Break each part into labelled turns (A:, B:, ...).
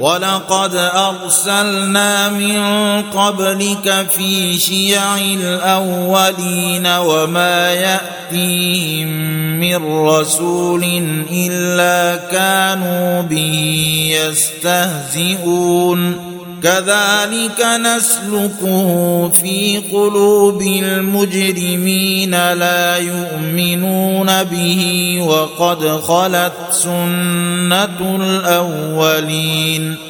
A: ولقد أرسلنا من قبلك في شيع الأولين وما يأتيهم من رسول إلا كانوا به يستهزئون. كذلك نسلكه في قلوب المجرمين لا يؤمنون به وقد خلت سنة الأولين.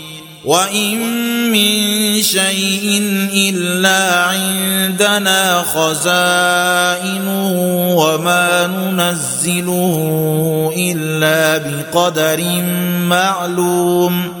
A: وان من شيء الا عندنا خزائنه وما ننزله الا بقدر معلوم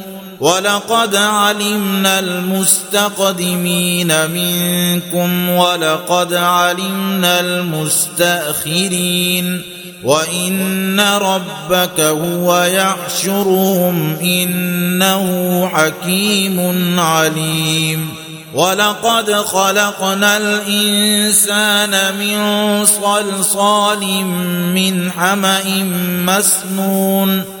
A: ولقد علمنا المستقدمين منكم ولقد علمنا المستأخرين وإن ربك هو يحشرهم إنه حكيم عليم ولقد خلقنا الإنسان من صلصال من حمأ مسنون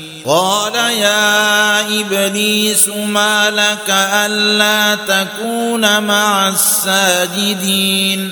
A: قال يا إبليس ما لك ألا تكون مع الساجدين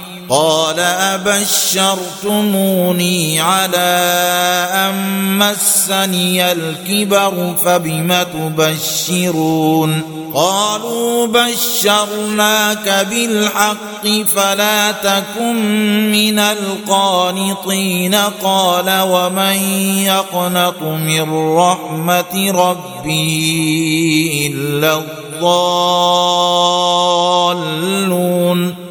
A: قال أبشرتموني على أن مسني الكبر فبم تبشرون؟ قالوا بشرناك بالحق فلا تكن من القانطين. قال ومن يقنط من رحمة ربي إلا الضالون.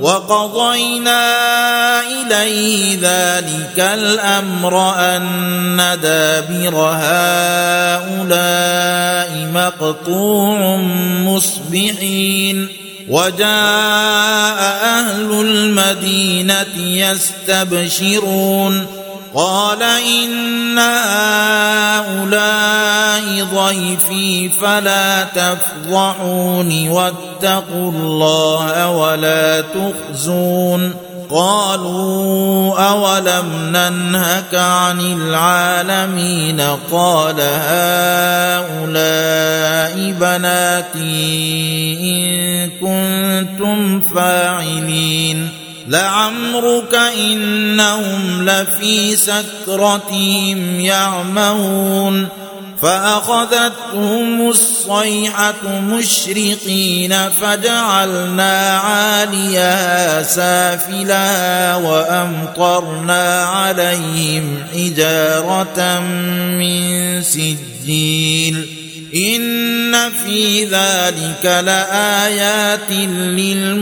A: وقضينا إليه ذلك الأمر أن دابر هؤلاء مقطوع مصبحين. وجاء أهل المدينة يستبشرون. قال إن هؤلاء ضيفي فلا تفضحوني واتقوا الله ولا تخزون قالوا أولم ننهك عن العالمين قال هؤلاء بناتي إن كنتم فاعلين لعمرك إنهم لفي سكرتهم يعمهون فأخذتهم الصيحة مشرقين فجعلنا عاليها سافلها وأمطرنا عليهم حجارة من سجيل إن في ذلك لآيات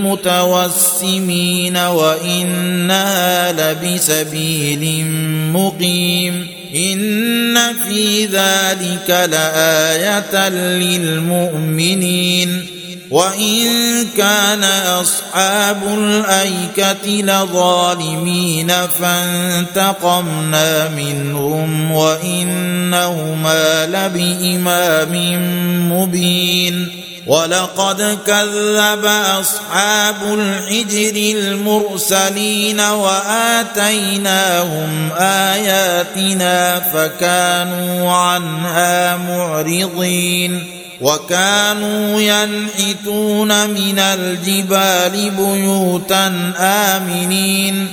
A: للمتوسمين وإنها لبسبيل مقيم ان في ذلك لايه للمؤمنين وان كان اصحاب الايكه لظالمين فانتقمنا منهم وانهما لبامام مبين ولقد كذب أصحاب الحجر المرسلين وآتيناهم آياتنا فكانوا عنها معرضين وكانوا ينحتون من الجبال بيوتا آمنين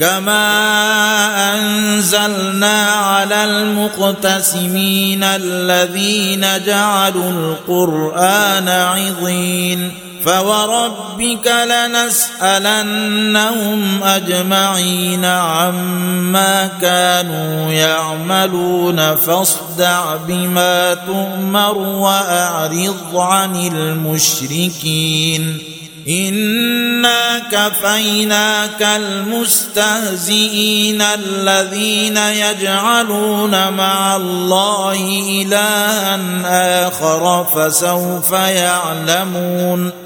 A: كما أنزلنا على المقتسمين الذين جعلوا القرآن عظين فوربك لنسألنهم أجمعين عما كانوا يعملون فاصدع بما تؤمر وأعرض عن المشركين انا كفيناك المستهزئين الذين يجعلون مع الله الها اخر فسوف يعلمون